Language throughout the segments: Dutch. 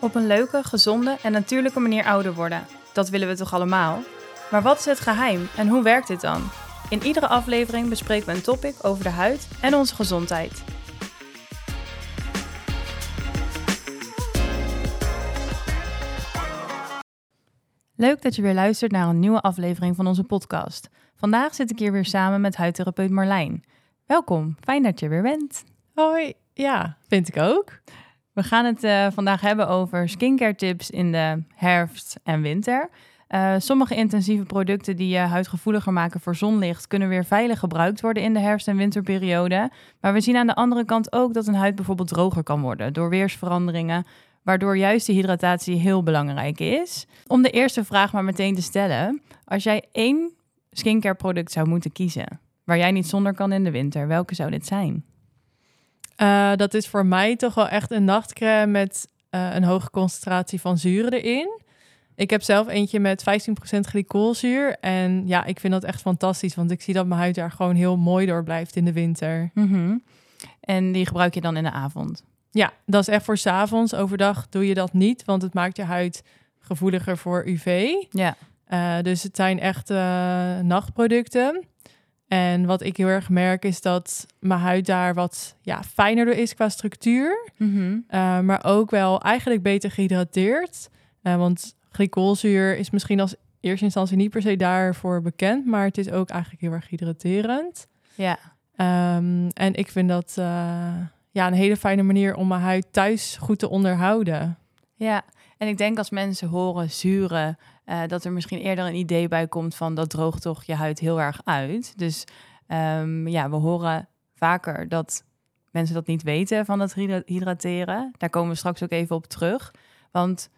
Op een leuke, gezonde en natuurlijke manier ouder worden. Dat willen we toch allemaal? Maar wat is het geheim en hoe werkt dit dan? In iedere aflevering bespreken we een topic over de huid en onze gezondheid. Leuk dat je weer luistert naar een nieuwe aflevering van onze podcast. Vandaag zit ik hier weer samen met huidtherapeut Marlijn. Welkom, fijn dat je weer bent. Hoi, ja, vind ik ook. We gaan het uh, vandaag hebben over skincare tips in de herfst en winter. Uh, sommige intensieve producten die je huid gevoeliger maken voor zonlicht kunnen weer veilig gebruikt worden in de herfst- en winterperiode. Maar we zien aan de andere kant ook dat een huid bijvoorbeeld droger kan worden door weersveranderingen, waardoor juist de hydratatie heel belangrijk is. Om de eerste vraag maar meteen te stellen: als jij één skincare product zou moeten kiezen, waar jij niet zonder kan in de winter, welke zou dit zijn? Uh, dat is voor mij toch wel echt een nachtcrème met uh, een hoge concentratie van zuren erin. Ik heb zelf eentje met 15% glycolzuur. En ja, ik vind dat echt fantastisch. Want ik zie dat mijn huid daar gewoon heel mooi door blijft in de winter. Mm -hmm. En die gebruik je dan in de avond? Ja, dat is echt voor 's avonds. Overdag doe je dat niet, want het maakt je huid gevoeliger voor UV. Ja. Uh, dus het zijn echt nachtproducten. En wat ik heel erg merk is dat mijn huid daar wat ja, fijner door is qua structuur. Mm -hmm. uh, maar ook wel eigenlijk beter gehydrateerd. Uh, want glycolzuur is misschien als eerste instantie niet per se daarvoor bekend. Maar het is ook eigenlijk heel erg hydraterend. Ja. Um, en ik vind dat uh, ja, een hele fijne manier om mijn huid thuis goed te onderhouden. Ja, en ik denk als mensen horen zuren, uh, dat er misschien eerder een idee bij komt van dat droogt toch je huid heel erg uit. Dus um, ja, we horen vaker dat mensen dat niet weten van dat hydrateren. Daar komen we straks ook even op terug. Want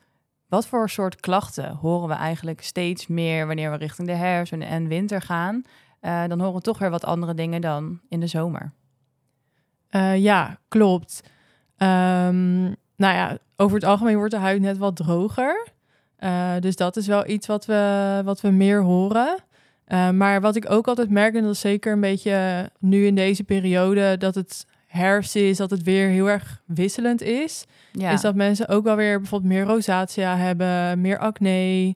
wat voor soort klachten horen we eigenlijk steeds meer wanneer we richting de herfst en winter gaan? Uh, dan horen we toch weer wat andere dingen dan in de zomer. Uh, ja, klopt. Um, nou ja, over het algemeen wordt de huid net wat droger. Uh, dus dat is wel iets wat we, wat we meer horen. Uh, maar wat ik ook altijd merk, en dat is zeker een beetje nu in deze periode, dat het herfst is, dat het weer heel erg wisselend is. Ja. Is dat mensen ook wel weer bijvoorbeeld meer rosacea hebben, meer acne.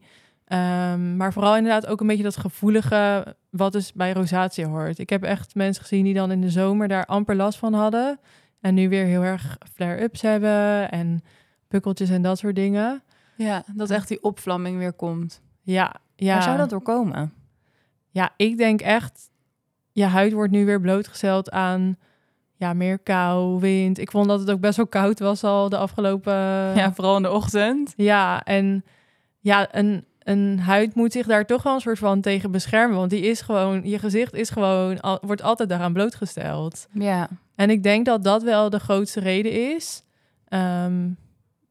Um, maar vooral inderdaad ook een beetje dat gevoelige wat dus bij rosacea hoort. Ik heb echt mensen gezien die dan in de zomer daar amper last van hadden. En nu weer heel erg flare-ups hebben en pukkeltjes en dat soort dingen. Ja, dat echt die opvlamming weer komt. Ja, ja. Waar zou dat door komen? Ja, ik denk echt, je huid wordt nu weer blootgesteld aan ja, meer kou, wind. Ik vond dat het ook best wel koud was al de afgelopen... Ja, vooral in de ochtend. Ja, en ja, een, een huid moet zich daar toch wel een soort van tegen beschermen. Want die is gewoon, je gezicht is gewoon, al, wordt altijd daaraan blootgesteld. Ja. En ik denk dat dat wel de grootste reden is. Um,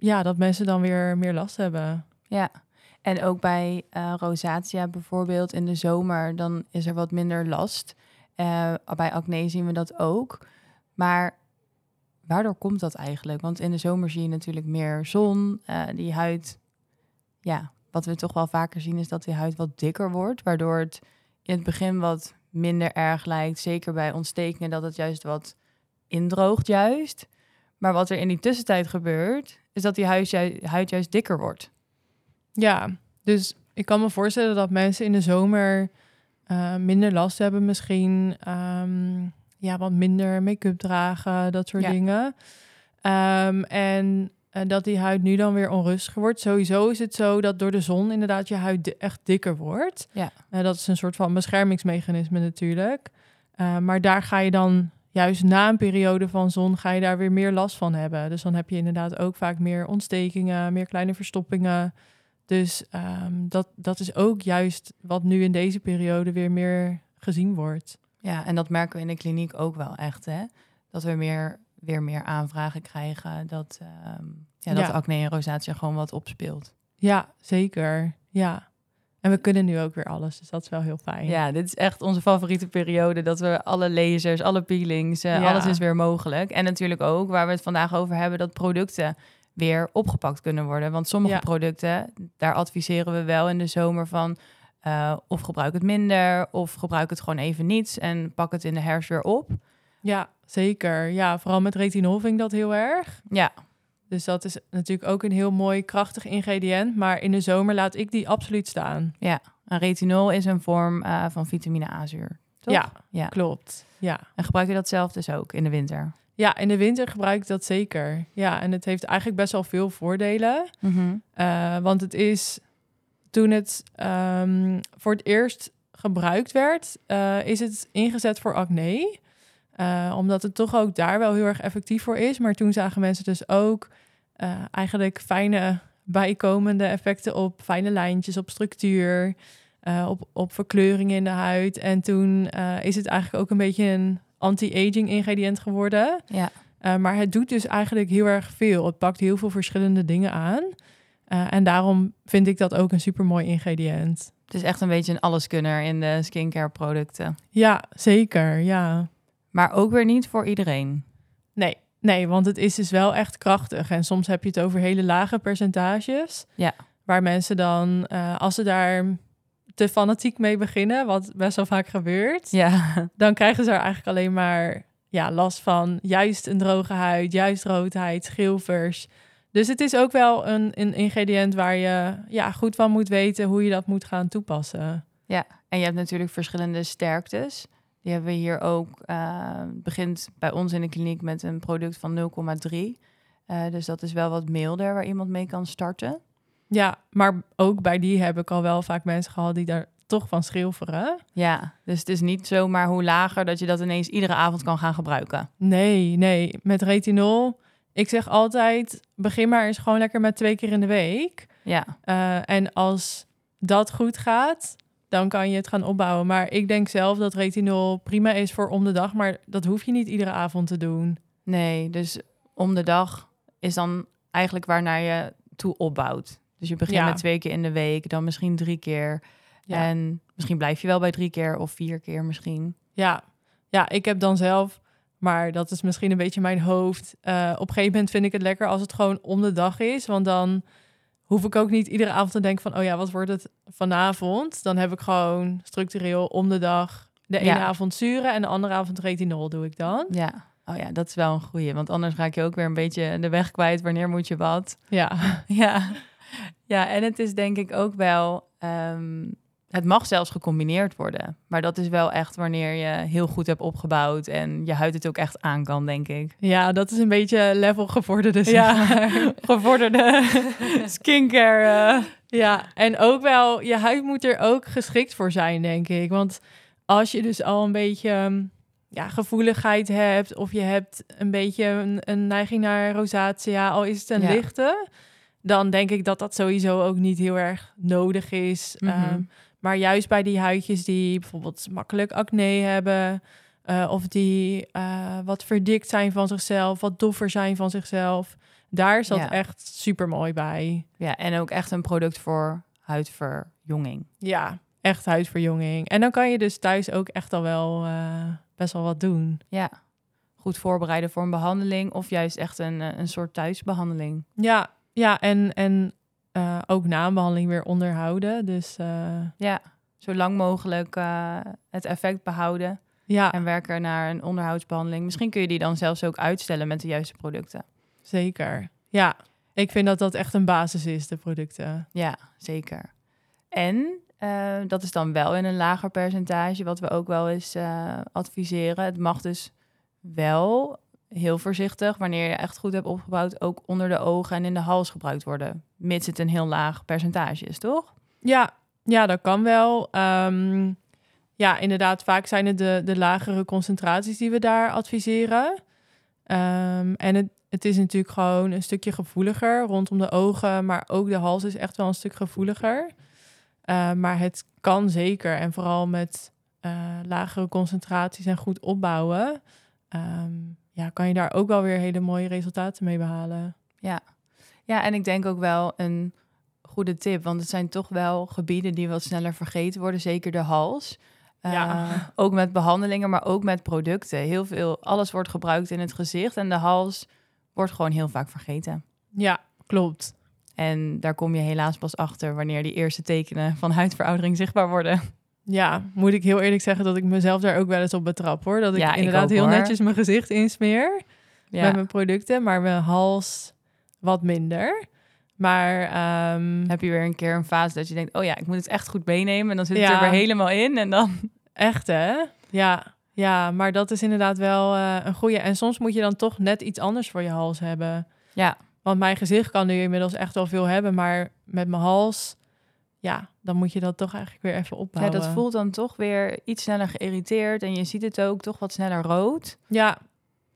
ja, dat mensen dan weer meer last hebben. Ja, en ook bij uh, rosacea bijvoorbeeld in de zomer, dan is er wat minder last. Uh, bij acne zien we dat ook. Maar waardoor komt dat eigenlijk? Want in de zomer zie je natuurlijk meer zon. Uh, die huid, ja, wat we toch wel vaker zien is dat die huid wat dikker wordt. Waardoor het in het begin wat minder erg lijkt. Zeker bij ontstekingen dat het juist wat indroogt juist. Maar wat er in die tussentijd gebeurt, is dat die huid, huid juist dikker wordt. Ja, dus ik kan me voorstellen dat mensen in de zomer uh, minder last hebben misschien. Um, ja, wat minder make-up dragen, dat soort Ja. dingen. Um, en, dat die huid nu dan weer onrustig wordt. Sowieso is het zo dat door de zon inderdaad je huid di- echt dikker wordt. Ja. Uh, dat is een soort van beschermingsmechanisme natuurlijk. Uh, maar daar ga je dan juist na een periode van zon ga je daar weer meer last van hebben. Dus dan heb je inderdaad ook vaak meer ontstekingen, meer kleine verstoppingen. Dus um, dat, dat is ook juist wat nu in deze periode weer meer gezien wordt. Ja, en dat merken we in de kliniek ook wel echt, hè? Dat we meer, weer meer aanvragen krijgen, dat, um, ja, dat Ja. acne en rosacea gewoon wat opspeelt. Ja, zeker. Ja. En we kunnen nu ook weer alles, dus dat is wel heel fijn. Ja, dit is echt onze favoriete periode, dat we alle lasers, alle peelings, eh, Ja. alles is weer mogelijk. En natuurlijk ook, waar we het vandaag over hebben, dat producten weer opgepakt kunnen worden. Want sommige Ja. producten, daar adviseren we wel in de zomer van... uh, of gebruik het minder, of gebruik het gewoon even niet en pak het in de herfst weer op. Ja, zeker. Ja, vooral met retinol vind ik dat heel erg. Ja, Dus dat is natuurlijk ook een heel mooi krachtig ingrediënt. Maar in de zomer laat ik die absoluut staan. en retinol is een vorm eh, van vitamine A-zuur. Ja, ja. klopt. Ja. En gebruik je dat zelf dus ook in de winter? ja, in de winter gebruik ik dat zeker. Ja, en het heeft eigenlijk best wel veel voordelen. Eh, want het is toen het ehm, voor het eerst gebruikt werd, eh, is het ingezet voor acne. Eh, omdat het toch ook daar wel heel erg effectief voor is. Maar toen zagen mensen dus ook eh, eigenlijk fijne bijkomende effecten op fijne lijntjes, op structuur, eh, op, op verkleuring in de huid. En toen is het eigenlijk ook een beetje een anti-aging ingrediënt geworden. Ja. Maar het doet dus eigenlijk heel erg veel. Het pakt heel veel verschillende dingen aan. En daarom vind ik dat ook een supermooi ingrediënt. Het is echt een beetje een alleskunner in de skincare producten. Ja, zeker. Ja. Maar ook weer niet voor iedereen. Nee, nee, want het is dus wel echt krachtig. En soms heb je het over hele lage percentages. Ja. Waar mensen dan, uh, als ze daar te fanatiek mee beginnen, wat best wel vaak gebeurt, Ja, dan krijgen ze er eigenlijk alleen maar ja, last van juist een droge huid, juist roodheid, schilfers. Dus het is ook wel een, een ingrediënt waar je ja, goed van moet weten hoe je dat moet gaan toepassen. en je hebt natuurlijk verschillende sterktes. Die hebben we hier ook. Uh, begint bij ons in de kliniek met een product van 0,3. Uh, dus dat is wel wat milder waar iemand mee kan starten. Ja, maar ook bij die heb ik al wel vaak mensen gehad die daar toch van schilferen. Ja, dus het is niet zomaar hoe lager dat je dat ineens iedere avond kan gaan gebruiken. Nee, nee. Met retinol, ik zeg altijd, begin maar eens gewoon lekker met twee keer in de week. Ja. Uh, en als dat goed gaat, dan kan je het gaan opbouwen. Maar ik denk zelf dat retinol prima is voor om de dag, maar dat hoef je niet iedere avond te doen. Nee, dus om de dag is dan eigenlijk waarnaar je toe opbouwt. Dus je begint Ja. met twee keer in de week, dan misschien drie keer. Ja. En misschien blijf je wel bij drie keer of vier keer misschien. Ja, ja ik heb dan zelf, maar dat is misschien een beetje mijn hoofd. Uh, op een gegeven moment vind ik het lekker als het gewoon om de dag is, want dan hoef ik ook niet iedere avond te denken van, oh ja, wat wordt het vanavond? Dan heb ik gewoon structureel om de dag de ene Ja. avond zuren en de andere avond retinol doe ik dan. Ja. Oh ja, dat is wel een goeie. Want anders raak je ook weer een beetje de weg kwijt. Wanneer moet je wat? Ja, Ja. Ja, en het is denk ik ook wel... ehm, het mag zelfs gecombineerd worden. Maar dat is wel echt wanneer je heel goed hebt opgebouwd... en je huid het ook echt aan kan, denk ik. ja dat is een beetje level gevorderde. Ja, gevorderde skincare. eh. Ja, en ook wel, je huid moet er ook geschikt voor zijn, denk ik. Want als je dus al een beetje um, ja, gevoeligheid hebt, of je hebt een beetje een, een neiging naar rosatia, al is het een Ja. lichte, dan denk ik dat dat sowieso ook niet heel erg nodig is. Ehm, maar juist bij die huidjes die bijvoorbeeld makkelijk acne hebben, eh, of die eh, wat verdikt zijn van zichzelf, wat doffer zijn van zichzelf, daar is dat Ja. echt super mooi bij. Ja, en ook echt een product voor huidverjonging. Ja, echt huidverjonging. En dan kan je dus thuis ook echt al wel eh, best wel wat doen. Ja, goed voorbereiden voor een behandeling... of juist echt een, een soort thuisbehandeling. Ja, ja en, en eh, ook na een behandeling weer onderhouden. Dus eh, Ja, zo lang mogelijk eh, het effect behouden... ja, en werken naar een onderhoudsbehandeling. Misschien kun je die dan zelfs ook uitstellen met de juiste producten. zeker. Ja, ik vind dat dat echt een basis is, de producten. Ja, zeker. En dat is dan wel in een lager percentage, wat we ook wel eens adviseren. Het mag dus wel heel voorzichtig, wanneer je echt goed hebt opgebouwd, ook onder de ogen en in de hals gebruikt worden. Mits het een heel laag percentage is, toch? Ja, ja dat kan wel. Ehm, ja, inderdaad, vaak zijn het de, de lagere concentraties die we daar adviseren. Ehm, en het, het is natuurlijk gewoon een stukje gevoeliger rondom de ogen, maar ook de hals is echt wel een stuk gevoeliger. Uh, maar het kan zeker, en vooral met uh, lagere concentraties en goed opbouwen, um, ja, kan je daar ook wel weer hele mooie resultaten mee behalen. Ja, ja en ik denk ook wel een goede tip, want het zijn toch wel gebieden die wat sneller vergeten worden, zeker de hals. Ja. Uh, ook met behandelingen, maar ook met producten. Heel veel, alles wordt gebruikt in het gezicht en de hals wordt gewoon heel vaak vergeten. Ja, klopt. En daar kom je helaas pas achter wanneer die eerste tekenen van huidveroudering zichtbaar worden. Ja, moet ik heel eerlijk zeggen dat ik mezelf daar ook wel eens op betrap hoor. Dat ik Ja, ik inderdaad ook, heel hoor. netjes mijn gezicht insmeer Ja, met mijn producten, maar mijn hals wat minder. Maar ehm, heb je weer een keer een fase dat je denkt, oh ja, ik moet het echt goed meenemen. En dan zit het Ja. er weer helemaal in. En dan, echt hè? Ja, ja, maar dat is inderdaad wel eh, een goede. En soms moet je dan toch net iets anders voor je hals hebben. ja, Want mijn gezicht kan nu inmiddels echt wel veel hebben, maar met mijn hals, ja, dan moet je dat toch eigenlijk weer even ja, opbouwen. dat voelt dan toch weer iets sneller geïrriteerd. En je ziet het ook toch wat sneller rood. Ja,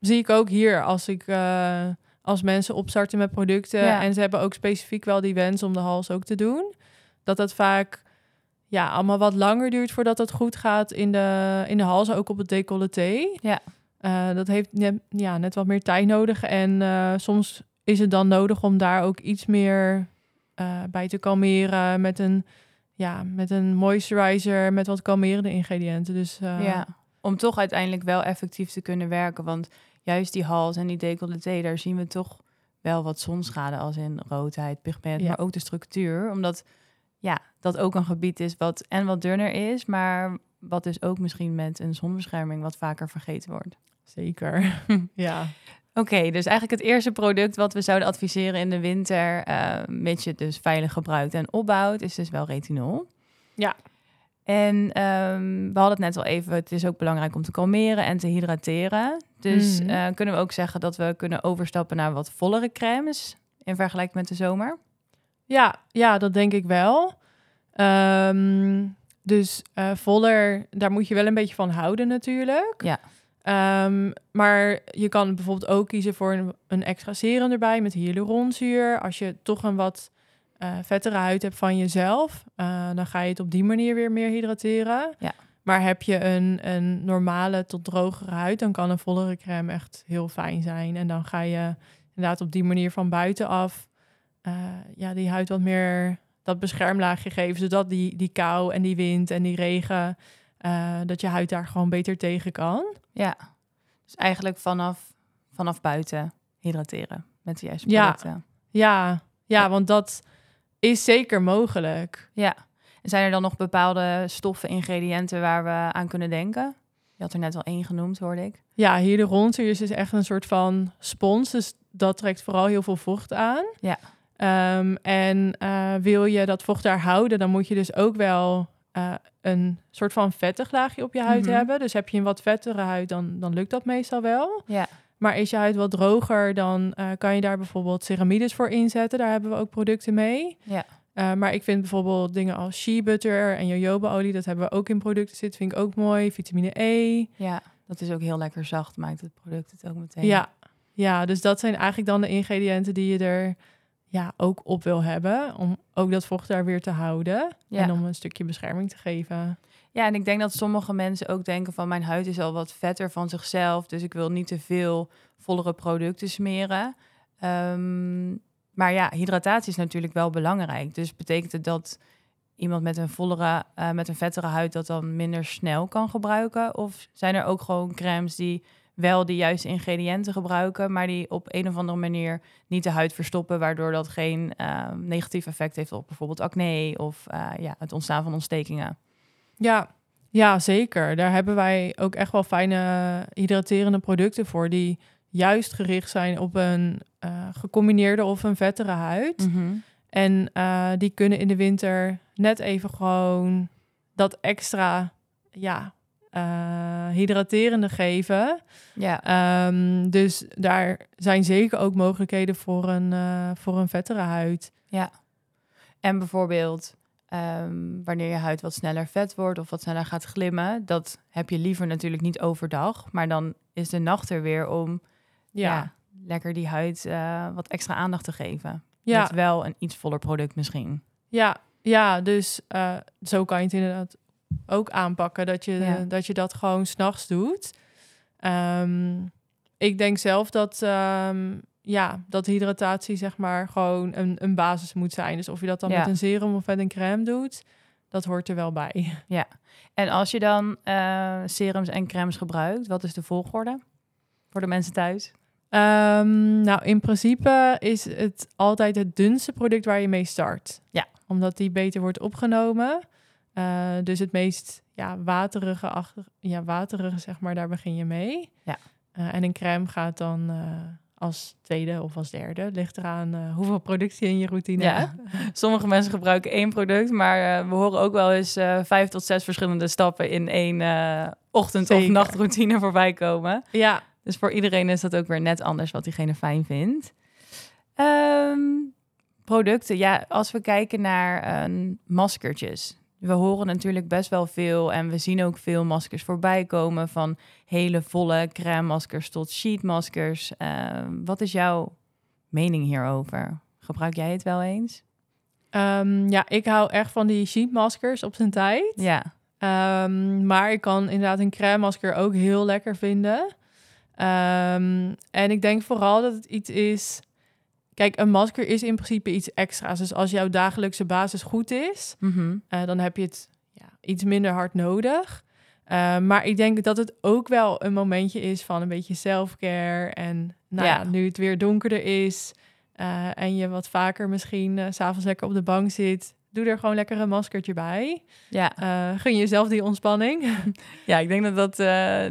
zie ik ook hier als ik eh, als mensen opstarten met producten Ja. en ze hebben ook specifiek wel die wens om de hals ook te doen, dat dat vaak ja allemaal wat langer duurt voordat het goed gaat in de in de hals, ook op het decolleté. Ja. Eh, dat heeft net, ja, net wat meer tijd nodig en eh, soms is het dan nodig om daar ook iets meer bij te kalmeren met een ja, met een moisturizer met wat kalmerende ingrediënten. Dus eh, Ja, om toch uiteindelijk wel effectief te kunnen werken. Want juist die hals en die decolleté, daar zien we toch wel wat zonschade als in roodheid, pigment, Ja. maar ook de structuur. Omdat ja, dat ook een gebied is wat en wat dunner is, maar wat dus ook misschien met een zonbescherming wat vaker vergeten wordt. zeker. ja. Oké, dus eigenlijk het eerste product wat we zouden adviseren in de winter, eh mits je het dus veilig gebruikt en opbouwt, is dus wel retinol. Ja. En ehm, we hadden het net al even, het is ook belangrijk om te kalmeren en te hydrateren. Dus Mhm. eh, kunnen we ook zeggen dat we kunnen overstappen naar wat vollere crèmes in vergelijking met de zomer? Ja, ja, dat denk ik wel. Ehm, dus eh, voller, daar moet je wel een beetje van houden natuurlijk. Ja. Ehm, maar je kan bijvoorbeeld ook kiezen voor een, een extra serum erbij met hyaluronzuur. Als je toch een wat eh, vettere huid hebt van jezelf, eh, dan ga je het op die manier weer meer hydrateren. Ja. Maar heb je een, een normale tot drogere huid, dan kan een vollere crème echt heel fijn zijn. En dan ga je inderdaad op die manier van buitenaf eh, ja, die huid wat meer dat beschermlaagje geven, zodat die, die kou en die wind en die regen, eh, dat je huid daar gewoon beter tegen kan. Ja, dus eigenlijk vanaf, vanaf buiten hydrateren met de juiste Ja. producten. Ja, ja, want dat is zeker mogelijk. Ja. En zijn er dan nog bepaalde stoffen, ingrediënten waar we aan kunnen denken? Je had er net al één genoemd, hoorde ik. Ja, hyaluronzuur is dus echt een soort van spons, dus dat trekt vooral heel veel vocht aan. Ja. Ehm, en eh, wil je dat vocht daar houden, dan moet je dus ook wel eh, een soort van vettig laagje op je huid Mhm. hebben. Dus heb je een wat vettere huid, dan, dan lukt dat meestal wel. Ja. Maar is je huid wat droger, dan eh, kan je daar bijvoorbeeld ceramides voor inzetten. Daar hebben we ook producten mee. Ja. Eh, maar ik vind bijvoorbeeld dingen als shea butter en jojobaolie, dat hebben we ook in producten zitten, vind ik ook mooi. Vitamine E. Ja, dat is ook heel lekker zacht, maakt het product het ook meteen. Ja, ja, dus dat zijn eigenlijk dan de ingrediënten die je er ja, ook op wil hebben. Om ook dat vocht daar weer te houden. Ja. En om een stukje bescherming te geven. Ja, en ik denk dat sommige mensen ook denken van mijn huid is al wat vetter van zichzelf, dus ik wil niet te veel vollere producten smeren. Ehm, maar ja, hydratatie is natuurlijk wel belangrijk. Dus betekent het dat iemand met een vollere, eh, met een vettere huid dat dan minder snel kan gebruiken? Of zijn er ook gewoon crèmes die wel de juiste ingrediënten gebruiken, maar die op een of andere manier niet de huid verstoppen, waardoor dat geen eh, negatief effect heeft op bijvoorbeeld acne of eh, ja, het ontstaan van ontstekingen? Ja, ja, zeker. Daar hebben wij ook echt wel fijne hydraterende producten voor. Die juist gericht zijn op een eh, gecombineerde of een vettere huid. En eh, die kunnen in de winter net even gewoon dat extra, ja, eh, hydraterende geven. Ja, Ehm, dus daar zijn zeker ook mogelijkheden voor een, eh, voor een vettere huid. ja. En bijvoorbeeld ehm, wanneer je huid wat sneller vet wordt of wat sneller gaat glimmen, dat heb je liever natuurlijk niet overdag, maar dan is de nacht er weer om ja. Ja, lekker die huid eh, wat extra aandacht te geven. ja, Met wel een iets voller product misschien. ja, ja dus zo kan je het inderdaad ook aanpakken. Dat je, Ja. dat, je dat gewoon s'nachts doet. Ehm, ik denk zelf dat, ehm, ja, dat hydratatie zeg maar gewoon een, een basis moet zijn. Dus of je dat dan Ja. met een serum of met een crème doet, dat hoort er wel bij. En als je dan eh, serums en crèmes gebruikt, wat is de volgorde voor de mensen thuis? Ehm, nou, in principe is het altijd het dunste product waar je mee start. Ja. Omdat die beter wordt opgenomen. Eh, dus het meest ja, waterige, achter, ja, waterige, zeg maar, daar begin je mee. Ja. Eh, en een crème gaat dan eh, als tweede of als derde. Ligt eraan hoeveel productie in je routine Ja. hebt. Sommige mensen gebruiken één product, maar we horen ook wel eens vijf tot zes verschillende stappen in één ochtend- of nachtroutine voorbij komen. Ja, Dus voor iedereen is dat ook weer net anders wat diegene fijn vindt. Ehm, producten, ja, als we kijken naar maskertjes. We horen natuurlijk best wel veel en we zien ook veel maskers voorbij komen. Van hele volle crème maskers tot sheetmaskers. Ehm wat is jouw mening hierover? Gebruik jij het wel eens? Ehm, ja, ik hou echt van die sheetmaskers op zijn tijd. Ja, Ehm, maar ik kan inderdaad een crème masker ook heel lekker vinden. Ehm, en ik denk vooral dat het iets is... Kijk, een masker is in principe iets extra's. Dus als jouw dagelijkse basis goed is, Mhm. eh, dan heb je het ja, iets minder hard nodig. Eh, maar ik denk dat het ook wel een momentje is van een beetje self-care. En nou ja. Ja. nu het weer donkerder is eh, en je wat vaker misschien s s'avonds lekker op de bank zit... Doe er gewoon lekker een maskertje bij. ja. Gun jezelf die ontspanning. Ja, ik denk dat dat,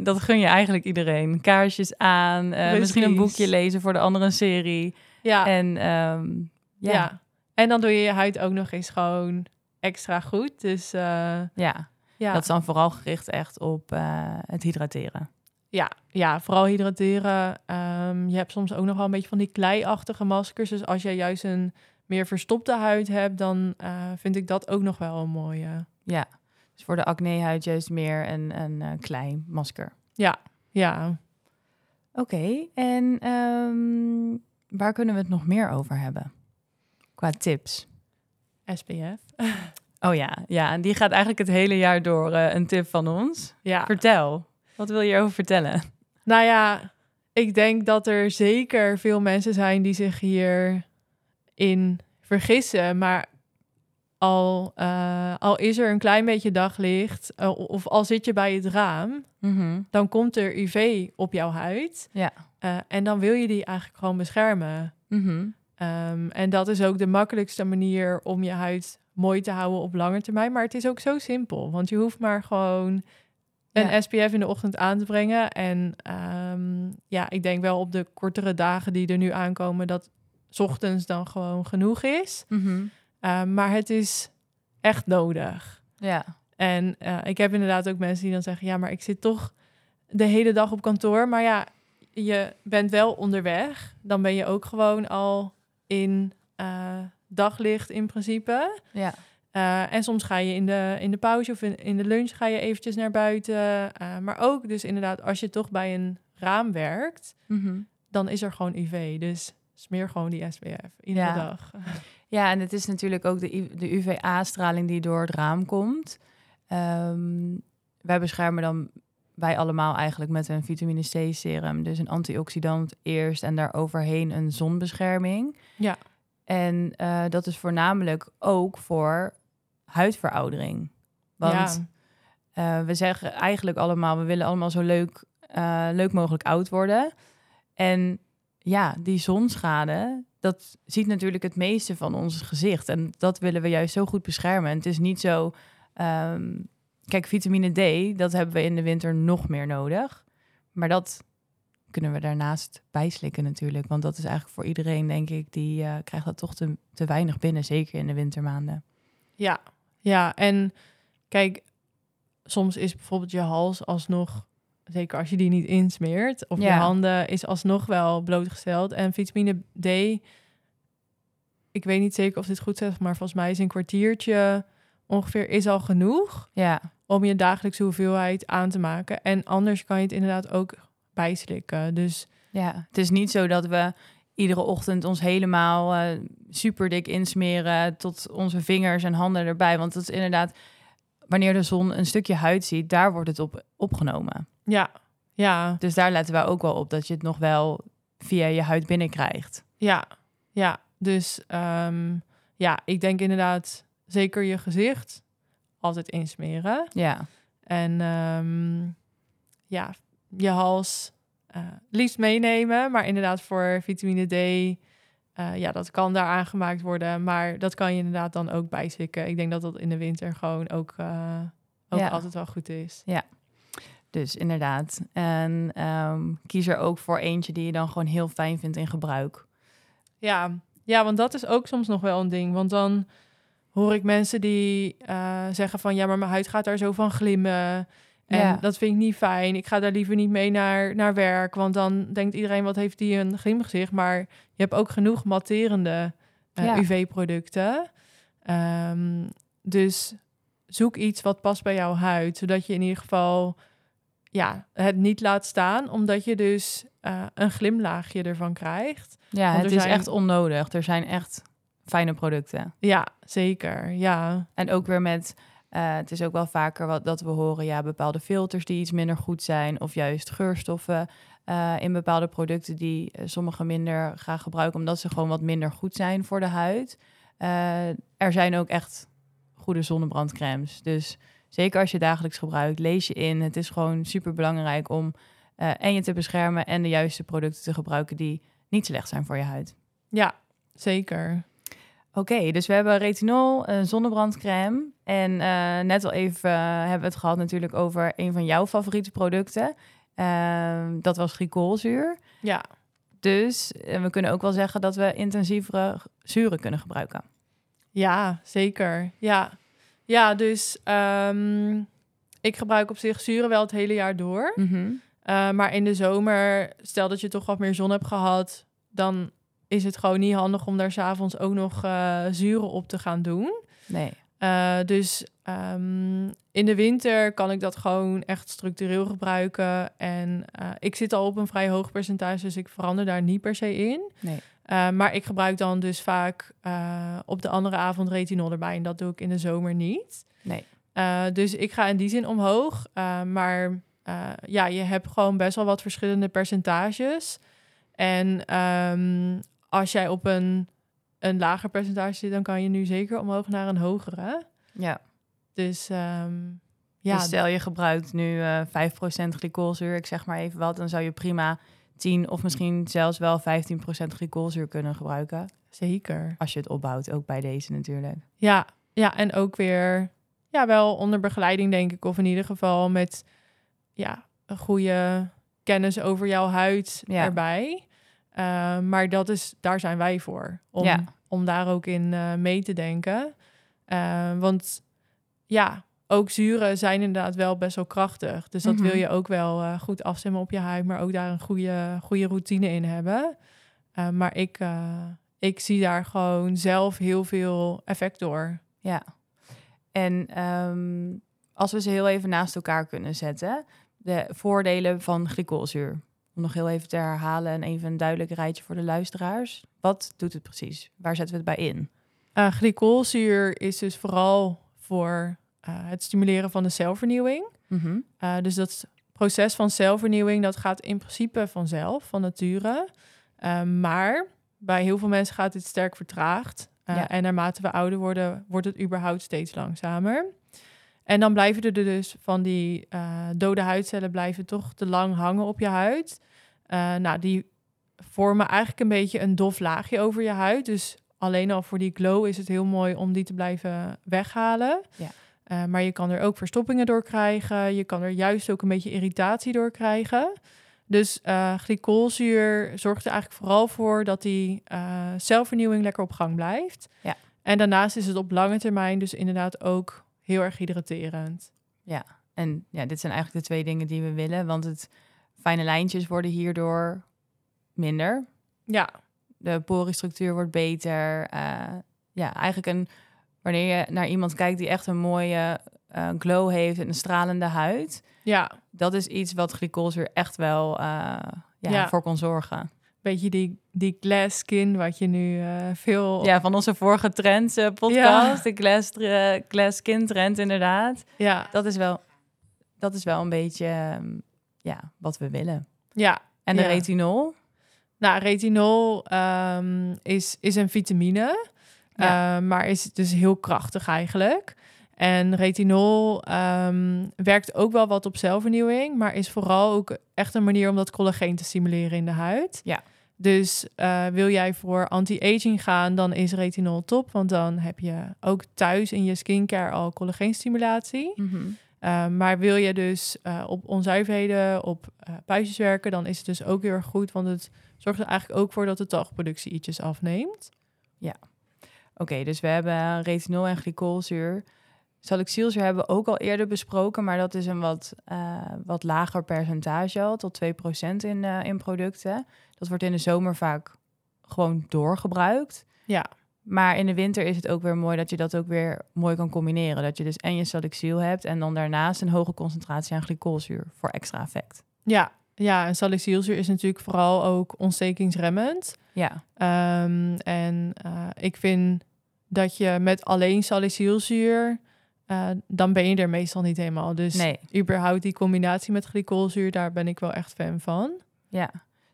dat gun je eigenlijk iedereen. Kaarsjes aan, misschien een boekje lezen voor de andere serie. Ja, En ehm, ja. ja, En dan doe je je huid ook nog eens gewoon extra goed. Dus eh, ja. ja. dat is dan vooral gericht echt op eh, het hydrateren. ja, ja, vooral hydrateren. Ehm, je hebt soms ook nog wel een beetje van die kleiachtige maskers. Dus als jij juist een meer verstopte huid hebt, dan eh, vind ik dat ook nog wel een mooie. Ja, dus voor de acnehuid juist meer een, een klein masker. Ja, Oké, en ehm, waar kunnen we het nog meer over hebben? Qua tips. SPF. Oh ja, ja, en die gaat eigenlijk het hele jaar door eh, een tip van ons. Ja. Vertel, wat wil je hierover vertellen? Nou ja, ik denk dat er zeker veel mensen zijn die zich hierin vergissen. Maar al, eh, al is er een klein beetje daglicht, eh, of al zit je bij het raam, Mhm. dan komt er UV op jouw huid. Ja. Eh, en dan wil je die eigenlijk gewoon beschermen. Mhm. Ehm, en dat is ook de makkelijkste manier om je huid mooi te houden op lange termijn. Maar het is ook zo simpel, want je hoeft maar gewoon een Ja. SPF in de ochtend aan te brengen. En ehm, ja, ik denk wel op de kortere dagen die er nu aankomen, dat 's ochtends dan gewoon genoeg is. Mhm. Ehm, maar het is echt nodig. Ja. En eh, ik heb inderdaad ook mensen die dan zeggen: ja, maar ik zit toch de hele dag op kantoor. Maar ja, je bent wel onderweg. Dan ben je ook gewoon al in eh, daglicht in principe. Ja. Eh, en soms ga je in de, in de pauze of in, in de lunch ga je eventjes naar buiten. Eh, maar ook dus inderdaad, als je toch bij een raam werkt, Mhm. dan is er gewoon UV. Dus smeer gewoon die SPF iedere Ja. dag. Ja, en het is natuurlijk ook de, de UVA-straling die door het raam komt. Ehm, wij beschermen dan wij allemaal eigenlijk met een vitamine C serum. Dus een antioxidant eerst en daar overheen een zonbescherming. Ja. En eh, dat is voornamelijk ook voor huidveroudering. Want eh, we zeggen eigenlijk allemaal, we willen allemaal zo leuk, eh, leuk mogelijk oud worden. En ja, die zonschade, dat ziet natuurlijk het meeste van ons gezicht. En dat willen we juist zo goed beschermen. En het is niet zo... ehm, kijk, vitamine D, dat hebben we in de winter nog meer nodig. Maar dat kunnen we daarnaast bijslikken natuurlijk. Want dat is eigenlijk voor iedereen, denk ik, die eh, krijgt dat toch te, te weinig binnen. Zeker in de wintermaanden. Ja, ja. En kijk, soms is bijvoorbeeld je hals alsnog, zeker als je die niet insmeert, of je handen is alsnog wel blootgesteld. En vitamine D, ik weet niet zeker of dit goed zegt, maar volgens mij is een kwartiertje ongeveer is al genoeg Ja, om je dagelijkse hoeveelheid aan te maken. En anders kan je het inderdaad ook bijslikken. Dus Ja, het is niet zo dat we iedere ochtend ons helemaal eh, super dik insmeren tot onze vingers en handen erbij. Want dat is inderdaad, wanneer de zon een stukje huid ziet, daar wordt het op opgenomen. ja, ja, Dus daar letten wij ook wel op dat je het nog wel via je huid binnenkrijgt. Ja, ja. Dus ehm, ja, ik denk inderdaad zeker je gezicht altijd insmeren. Ja, En ehm, ja, je hals eh, liefst meenemen. Maar inderdaad voor vitamine D eh, ja, dat kan daar aangemaakt worden. Maar dat kan je inderdaad dan ook bijzikken. Ik denk dat dat in de winter gewoon ook, eh, ook Ja. altijd wel goed is. Dus inderdaad. En ehm, kies er ook voor eentje die je dan gewoon heel fijn vindt in gebruik. Ja, ja, want dat is ook soms nog wel een ding. Want dan hoor ik mensen die eh, zeggen van... ja, maar mijn huid gaat daar zo van glimmen. En Ja. dat vind ik niet fijn. Ik ga daar liever niet mee naar, naar werk. Want dan denkt iedereen, wat heeft die een glimgezicht? Maar je hebt ook genoeg matterende eh, Ja. UV-producten. Ehm, dus zoek iets wat past bij jouw huid. Zodat je in ieder geval ja, het niet laat staan. Omdat je dus eh, een glimlaagje ervan krijgt. Ja, Want het is zijn- echt onnodig. Er zijn echt fijne producten. Ja, zeker. Ja, En ook weer met, eh, het is ook wel vaker wat dat we horen, ja, bepaalde filters die iets minder goed zijn, of juist geurstoffen eh, in bepaalde producten die eh, sommigen minder graag gebruiken, omdat ze gewoon wat minder goed zijn voor de huid. Er zijn ook echt goede zonnebrandcremes. Dus zeker als je dagelijks gebruikt, lees je in. Het is gewoon super belangrijk om en je te beschermen en de juiste producten te gebruiken die niet slecht zijn voor je huid. ja zeker. Oké, dus we hebben retinol, een zonnebrandcrème. En eh, net al even eh, hebben we het gehad natuurlijk over een van jouw favoriete producten. Ehm, dat was glycolzuur. Ja, Dus eh, we kunnen ook wel zeggen dat we intensievere zuren kunnen gebruiken. ja zeker. Ja, ja dus ehm, ik gebruik op zich zuren wel het hele jaar door. Uh, maar in de zomer, stel dat je toch wat meer zon hebt gehad, dan is het gewoon niet handig om daar s'avonds ook nog eh, zuren op te gaan doen. Nee. Uh, dus um, in de winter kan ik dat gewoon echt structureel gebruiken. En uh, ik zit al op een vrij hoog percentage, dus ik verander daar niet per se in. Nee. Uh, maar ik gebruik dan dus vaak op de andere avond retinol erbij. En dat doe ik in de zomer niet. Nee. dus ik ga in die zin omhoog. maar uh, ja, je hebt gewoon best wel wat verschillende percentages. En um, als jij op een, een lager percentage zit, dan kan je nu zeker omhoog naar een hogere. Ja. Dus um, ja. Dus stel je gebruikt nu uh, 5% glycolzuur, ik zeg maar even wat, dan zou je prima 10 of misschien zelfs wel 15% glycolzuur kunnen gebruiken. Zeker. Als je het opbouwt, ook bij deze natuurlijk. Ja, ja en ook weer ja, wel onder begeleiding, denk ik. Of in ieder geval met ja, een goede kennis over jouw huid ja. erbij. Uh, maar dat is, daar zijn wij voor. Om, ja. om daar ook in uh, mee te denken. Uh, want ja, ook zuren zijn inderdaad wel best wel krachtig. Dus dat Mhm. wil je ook wel goed afstemmen op je huid, maar ook daar een goede, goede routine in hebben. Maar ik, ik zie daar gewoon zelf heel veel effect door. Ja. En um, als we ze heel even naast elkaar kunnen zetten, de voordelen van glycolzuur. Om nog heel even te herhalen en even een duidelijk rijtje voor de luisteraars. Wat doet het precies? Waar zetten we het bij in? Uh, glycolzuur is dus vooral voor uh, het stimuleren van de celvernieuwing. Mm -hmm. uh, dus dat proces van celvernieuwing, dat gaat in principe vanzelf, van nature. Maar bij heel veel mensen gaat dit sterk vertraagd. Ja. En naarmate we ouder worden, wordt het überhaupt steeds langzamer. En dan blijven er dus van die dode huidcellen blijven toch te lang hangen op je huid. Uh, nou, die vormen eigenlijk een beetje een dof laagje over je huid. Dus alleen al voor die glow is het heel mooi om die te blijven weghalen. Ja. Uh, maar je kan er ook verstoppingen door krijgen. Je kan er juist ook een beetje irritatie door krijgen. Dus uh, glycolzuur zorgt er eigenlijk vooral voor dat die uh, celvernieuwing lekker op gang blijft. Ja. En daarnaast is het op lange termijn dus inderdaad ook heel erg hydraterend. Ja, en ja, dit zijn eigenlijk de twee dingen die we willen. Want het fijne lijntjes worden hierdoor minder. Ja. De poristructuur wordt beter. Uh, ja, eigenlijk een, wanneer je naar iemand kijkt die echt een mooie uh, glow heeft en een stralende huid. Ja. Dat is iets wat glycolzuur echt wel uh, ja, ja. voor kon zorgen. Beetje die, die glass skin, wat je nu veel... Ja, van onze vorige trends podcast, ja. de glass, glass skin trend inderdaad. Ja. Dat is wel, dat is wel een beetje um, ja, wat we willen. Ja. En de ja. retinol? Nou, retinol um, is, is een vitamine, ja. uh, maar is dus heel krachtig eigenlijk. En retinol um, werkt ook wel wat op celvernieuwing, maar is vooral ook echt een manier om dat collageen te stimuleren in de huid. Ja. Dus eh, wil jij voor anti-aging gaan, dan is retinol top. Want dan heb je ook thuis in je skincare al collageenstimulatie. Mhm. Uh, maar wil je dus uh, op onzuiverheden, op uh, puistjes werken, dan is het dus ook heel erg goed. Want het zorgt er eigenlijk ook voor dat de talgproductie ietsjes afneemt. Ja. Oké, okay, dus we hebben retinol en glycolzuur. Salicylzuur hebben we ook al eerder besproken, maar dat is een wat, wat lager percentage al, tot 2% in, in producten. Dat wordt in de zomer vaak gewoon doorgebruikt. Ja. Maar in de winter is het ook weer mooi dat je dat ook weer mooi kan combineren. Dat je dus en je salicyl hebt en dan daarnaast een hoge concentratie aan glycolzuur voor extra effect. Ja, ja en salicylzuur is natuurlijk vooral ook ontstekingsremmend. Ja. Um, en uh, ik vind dat je met alleen salicylzuur, uh, dan ben je er meestal niet helemaal. Dus nee. überhaupt die combinatie met glycolzuur, daar ben ik wel echt fan van. Ja,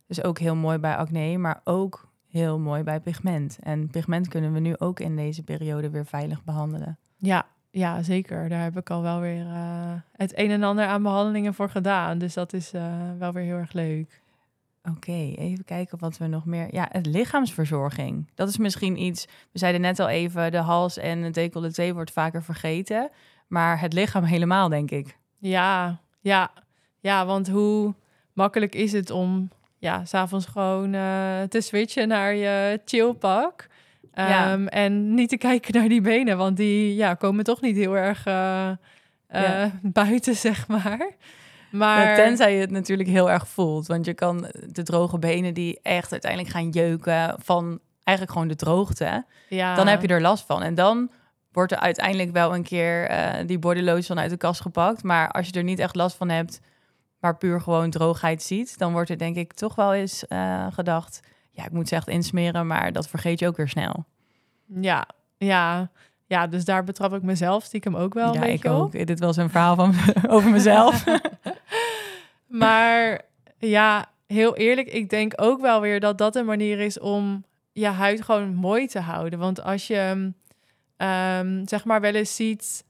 dus ook heel mooi bij acne, maar ook heel mooi bij pigment. En pigment kunnen we nu ook in deze periode weer veilig behandelen. Ja, ja zeker. Daar heb ik al wel weer uh, het een en ander aan behandelingen voor gedaan. Dus dat is uh, wel weer heel erg leuk. Oké, okay, even kijken wat we nog meer... Ja, het lichaamsverzorging. Dat is misschien iets... We zeiden net al even, de hals en het decolleté wordt vaker vergeten. Maar het lichaam helemaal, denk ik. Ja, ja. Ja, want hoe makkelijk is het om ja, s'avonds gewoon uh, te switchen naar je chillpak. Um, ja. En niet te kijken naar die benen, want die ja, komen toch niet heel erg uh, uh, ja. buiten, zeg maar. Maar... Ja, tenzij je het natuurlijk heel erg voelt. Want je kan de droge benen die echt uiteindelijk gaan jeuken van eigenlijk gewoon de droogte. Ja. Dan heb je er last van. En dan wordt er uiteindelijk wel een keer die bodylotion uit de kast gepakt. Maar als je er niet echt last van hebt maar puur gewoon droogheid ziet, dan wordt er denk ik toch wel eens uh, gedacht, ja, ik moet ze echt insmeren, maar dat vergeet je ook weer snel. Ja, ja, ja, dus daar betrap ik mezelf stiekem ook wel. Ja, een ik ook. Op. Dit was een verhaal van over mezelf. maar ja, heel eerlijk, ik denk ook wel weer dat dat een manier is om je huid gewoon mooi te houden. Want als je um, zeg maar wel eens ziet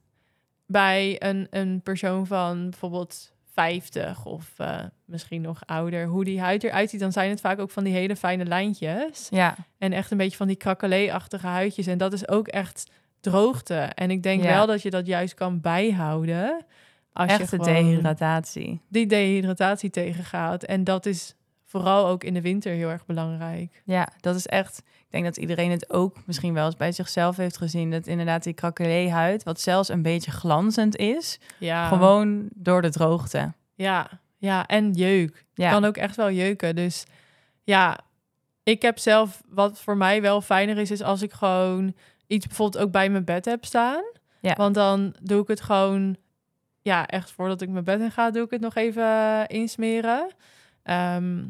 bij een, een persoon van bijvoorbeeld 50 of uh, misschien nog ouder, hoe die huid eruit ziet, dan zijn het vaak ook van die hele fijne lijntjes. Ja. En echt een beetje van die krakelee-achtige huidjes. En dat is ook echt droogte. En ik denk Ja. wel dat je dat juist kan bijhouden. Als Echt je dehydratatie. die dehydratatie tegengaat. En dat is vooral ook in de winter heel erg belangrijk. Ja, dat is echt. Ik denk dat iedereen het ook misschien wel eens bij zichzelf heeft gezien. Dat inderdaad die krakelee-huid, wat zelfs een beetje glanzend is, Ja, gewoon door de droogte. Ja, ja, en jeuk. Ja. Kan ook echt wel jeuken. Dus ja, ik heb zelf, wat voor mij wel fijner is, is als ik gewoon iets bijvoorbeeld ook bij mijn bed heb staan. Ja. Want dan doe ik het gewoon, ja, echt voordat ik mijn bed in ga, doe ik het nog even insmeren. Ehm,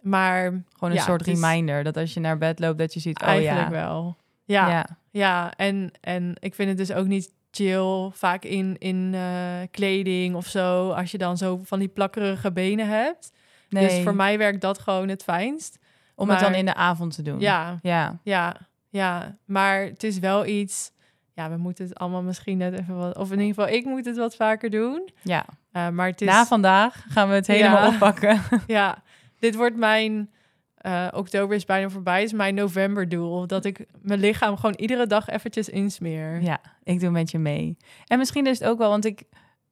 maar Gewoon een Ja, soort is- reminder dat als je naar bed loopt, dat je ziet, oh eigenlijk ja. wel. Ja, ja. ja. en, en ik vind het dus ook niet chill, vaak in, in eh, kleding of zo, als je dan zo van die plakkerige benen hebt. Nee, Dus voor mij werkt dat gewoon het fijnst. om het dan in de avond te doen. Ja, Ja, ja, ja. Maar het is wel iets. Ja, we moeten het allemaal misschien net even wat. Of in ieder geval, ik moet het wat vaker doen. ja. Uh, maar het is. Na vandaag gaan we het helemaal Ja. oppakken. Ja, dit wordt mijn. eh, oktober is bijna voorbij, is mijn novemberdoel. Dat ik mijn lichaam gewoon iedere dag eventjes insmeer. Ja, ik doe met je mee. En misschien is het ook wel, want ik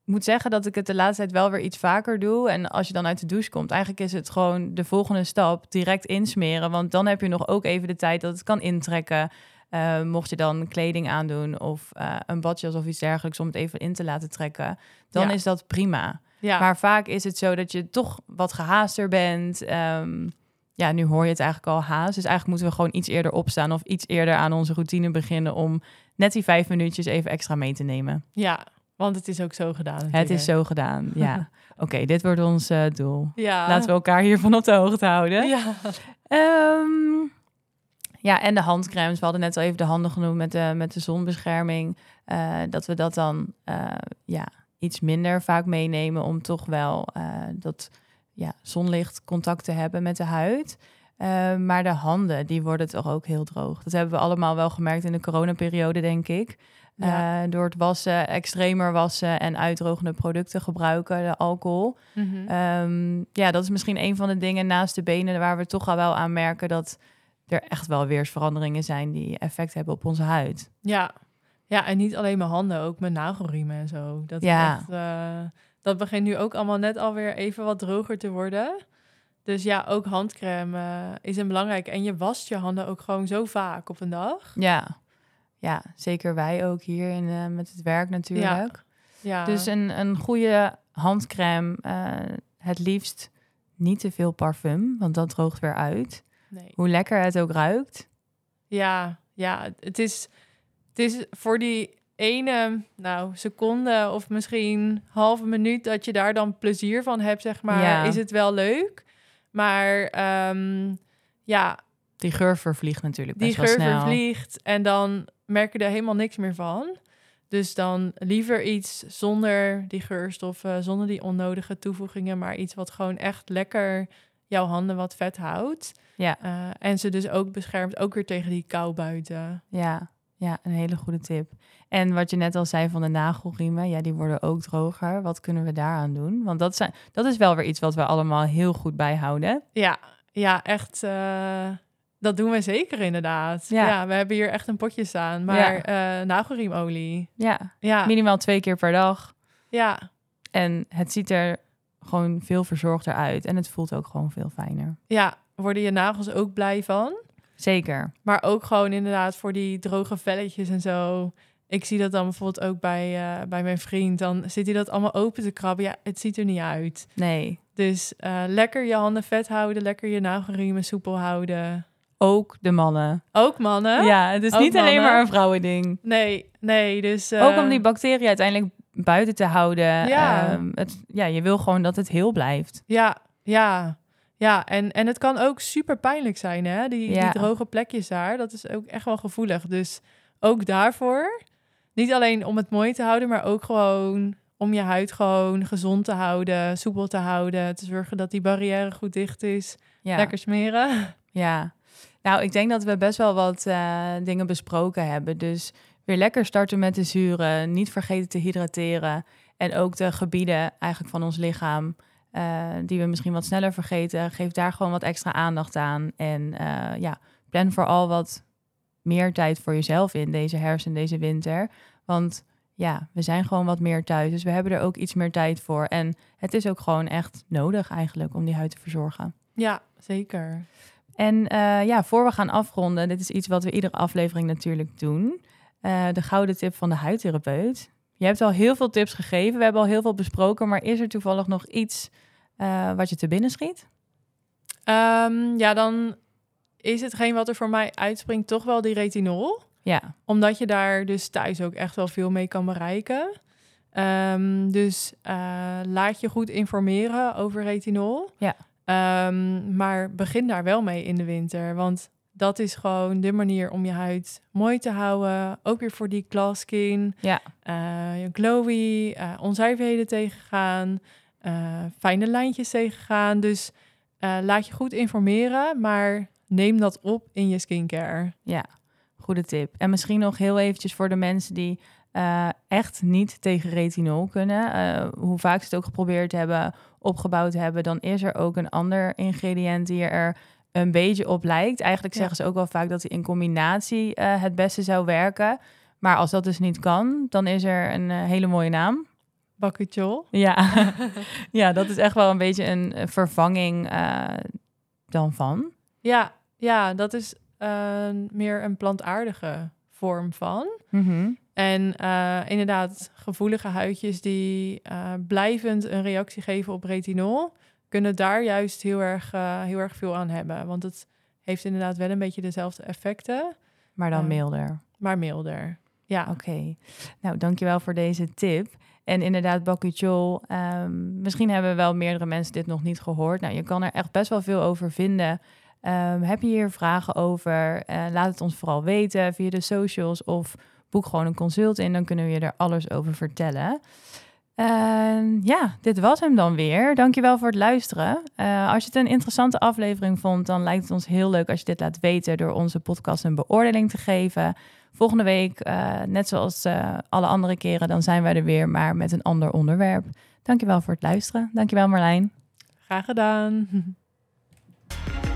moet zeggen dat ik het de laatste tijd wel weer iets vaker doe. En als je dan uit de douche komt, eigenlijk is het gewoon de volgende stap direct insmeren. Want dan heb je nog ook even de tijd dat het kan intrekken. Eh, mocht je dan kleding aandoen of eh, een badjas of iets dergelijks om het even in te laten trekken, dan Ja. is dat prima. Ja, Maar vaak is het zo dat je toch wat gehaaster bent. Ehm, ja, nu hoor je het eigenlijk al haast. Dus eigenlijk moeten we gewoon iets eerder opstaan of iets eerder aan onze routine beginnen om net die vijf minuutjes even extra mee te nemen. ja, want het is ook zo gedaan. Het is zo gedaan, ja. Oké, dit wordt ons eh, doel. Ja. Laten we elkaar hiervan op de hoogte houden. Ja. Ehm, ja, en de handcremes. We hadden net al even de handen genoemd met de, met de zonbescherming. Eh, dat we dat dan eh, ja, iets minder vaak meenemen om toch wel eh, dat ja, zonlicht contact te hebben met de huid. Maar de handen, die worden toch ook heel droog. Dat hebben we allemaal wel gemerkt in de coronaperiode, denk ik. Ja. Door het wassen, extremer wassen en uitdrogende producten gebruiken, de alcohol. Mhm. Ehm, ja, dat is misschien een van de dingen naast de benen waar we toch al wel aan merken dat er echt wel weersveranderingen zijn die effect hebben op onze huid. Ja. ja, en niet alleen mijn handen, ook mijn nagelriemen en zo. Dat, Ja. echt, eh, dat begint nu ook allemaal net alweer even wat droger te worden. Dus ja, ook handcrème eh, is een belangrijk. En je wast je handen ook gewoon zo vaak op een dag. Ja, ja zeker wij ook hier in, eh, met het werk natuurlijk. Ja, Dus een, een goede handcrème, het liefst niet te veel parfum, want dat droogt weer uit. Nee. Hoe lekker het ook ruikt. Ja, ja, het is, het is voor die ene nou, seconde of misschien halve minuut dat je daar dan plezier van hebt, zeg maar, Ja. is het wel leuk. Maar ehm, ja, Die geur vervliegt natuurlijk die best wel geur snel. vervliegt en dan merk je er helemaal niks meer van. Dus dan liever iets zonder die geurstoffen, zonder die onnodige toevoegingen, maar iets wat gewoon echt lekker jouw handen wat vet houdt. Ja. Eh, en ze dus ook beschermt, ook weer tegen die kou buiten. Ja, ja, een hele goede tip. En wat je net al zei van de nagelriemen, ja, die worden ook droger. Wat kunnen we daaraan doen? Want dat, zijn, dat is wel weer iets wat we allemaal heel goed bijhouden. Ja, ja, echt. eh, dat doen we zeker inderdaad. Ja. Ja. we hebben hier echt een potje staan. Maar eh nagelriemolie. Ja, Ja, minimaal twee keer per dag. ja, En het ziet er gewoon veel verzorgder uit. En het voelt ook gewoon veel fijner. ja, worden je nagels ook blij van. Zeker. Maar ook gewoon inderdaad voor die droge velletjes en zo. Ik zie dat dan bijvoorbeeld ook bij, eh, bij mijn vriend. Dan zit hij dat allemaal open te krabben. Ja, het ziet er niet uit. Nee, Dus eh, lekker je handen vet houden. Lekker je nagelriemen soepel houden. ook de mannen. Ook mannen. Ja, het is Ook niet alleen maar een vrouwending. Nee, nee. Dus, eh, Ook om die bacteriën uiteindelijk buiten te houden. Ja. Ehm, het, ja, je wil gewoon dat het heel blijft. Ja, ja. Ja, en, en het kan ook super pijnlijk zijn, hè? Die, Ja. die droge plekjes daar. Dat is ook echt wel gevoelig. Dus ook daarvoor. Niet alleen om het mooi te houden, maar ook gewoon om je huid gewoon gezond te houden, soepel te houden. Te zorgen dat die barrière goed dicht is. Ja. Lekker smeren. Ja, nou, ik denk dat we best wel wat eh, dingen besproken hebben. Dus weer lekker starten met de zuren, niet vergeten te hydrateren. En ook de gebieden eigenlijk van ons lichaam, eh, die we misschien wat sneller vergeten. Geef daar gewoon wat extra aandacht aan. En eh, ja, plan vooral wat meer tijd voor jezelf in deze herfst en deze winter. Want ja, we zijn gewoon wat meer thuis. Dus we hebben er ook iets meer tijd voor. En het is ook gewoon echt nodig eigenlijk om die huid te verzorgen. Ja, zeker. En eh, ja, voor we gaan afronden, dit is iets wat we iedere aflevering natuurlijk doen. Eh, de gouden tip van de huidtherapeut. Je hebt al heel veel tips gegeven, we hebben al heel veel besproken, maar is er toevallig nog iets eh, wat je te binnen schiet? Ehm, ja, dan is hetgeen wat er voor mij uitspringt toch wel die retinol. Ja, Omdat je daar dus thuis ook echt wel veel mee kan bereiken. Ehm, dus eh, laat je goed informeren over retinol. Ja. Ehm, maar begin daar wel mee in de winter. Want dat is gewoon de manier om je huid mooi te houden. Ook weer voor die glass skin. Ja. Eh, glowy, eh, onzuiverheden tegengaan. eh, fijne lijntjes tegengaan. Dus laat je goed informeren. Maar neem dat op in je skincare. ja, goede tip. En misschien nog heel eventjes voor de mensen die echt niet tegen retinol kunnen. hoe vaak ze het ook geprobeerd hebben, opgebouwd hebben, dan is er ook een ander ingrediënt die er een beetje op lijkt. Eigenlijk Ja. zeggen ze ook wel vaak dat die in combinatie eh, het beste zou werken. Maar als dat dus niet kan, dan is er een eh, hele mooie naam. Bakuchol. Ja. ja, dat is echt wel een beetje een vervanging eh, dan van. Ja, ja, dat is meer een plantaardige vorm van. Mhm. En inderdaad, gevoelige huidjes die blijvend een reactie geven op retinol, kunnen daar juist heel erg, eh, heel erg veel aan hebben. Want het heeft inderdaad wel een beetje dezelfde effecten, Maar dan milder. maar milder. Ja, Oké, nou dankjewel voor deze tip. En inderdaad, Bakuchol, ehm misschien hebben wel meerdere mensen dit nog niet gehoord. Nou, je kan er echt best wel veel over vinden. Ehm, heb je hier vragen over? Eh, laat het ons vooral weten via de socials of boek gewoon een consult in. Dan kunnen we je er alles over vertellen. Ehm, ja, dit was hem dan weer. Dankjewel voor het luisteren. Eh, als je het een interessante aflevering vond, dan lijkt het ons heel leuk als je dit laat weten door onze podcast een beoordeling te geven. volgende week, eh, net zoals eh, alle andere keren, dan zijn wij er weer, maar met een ander onderwerp. Dankjewel voor het luisteren. Dankjewel Marlijn. Graag gedaan.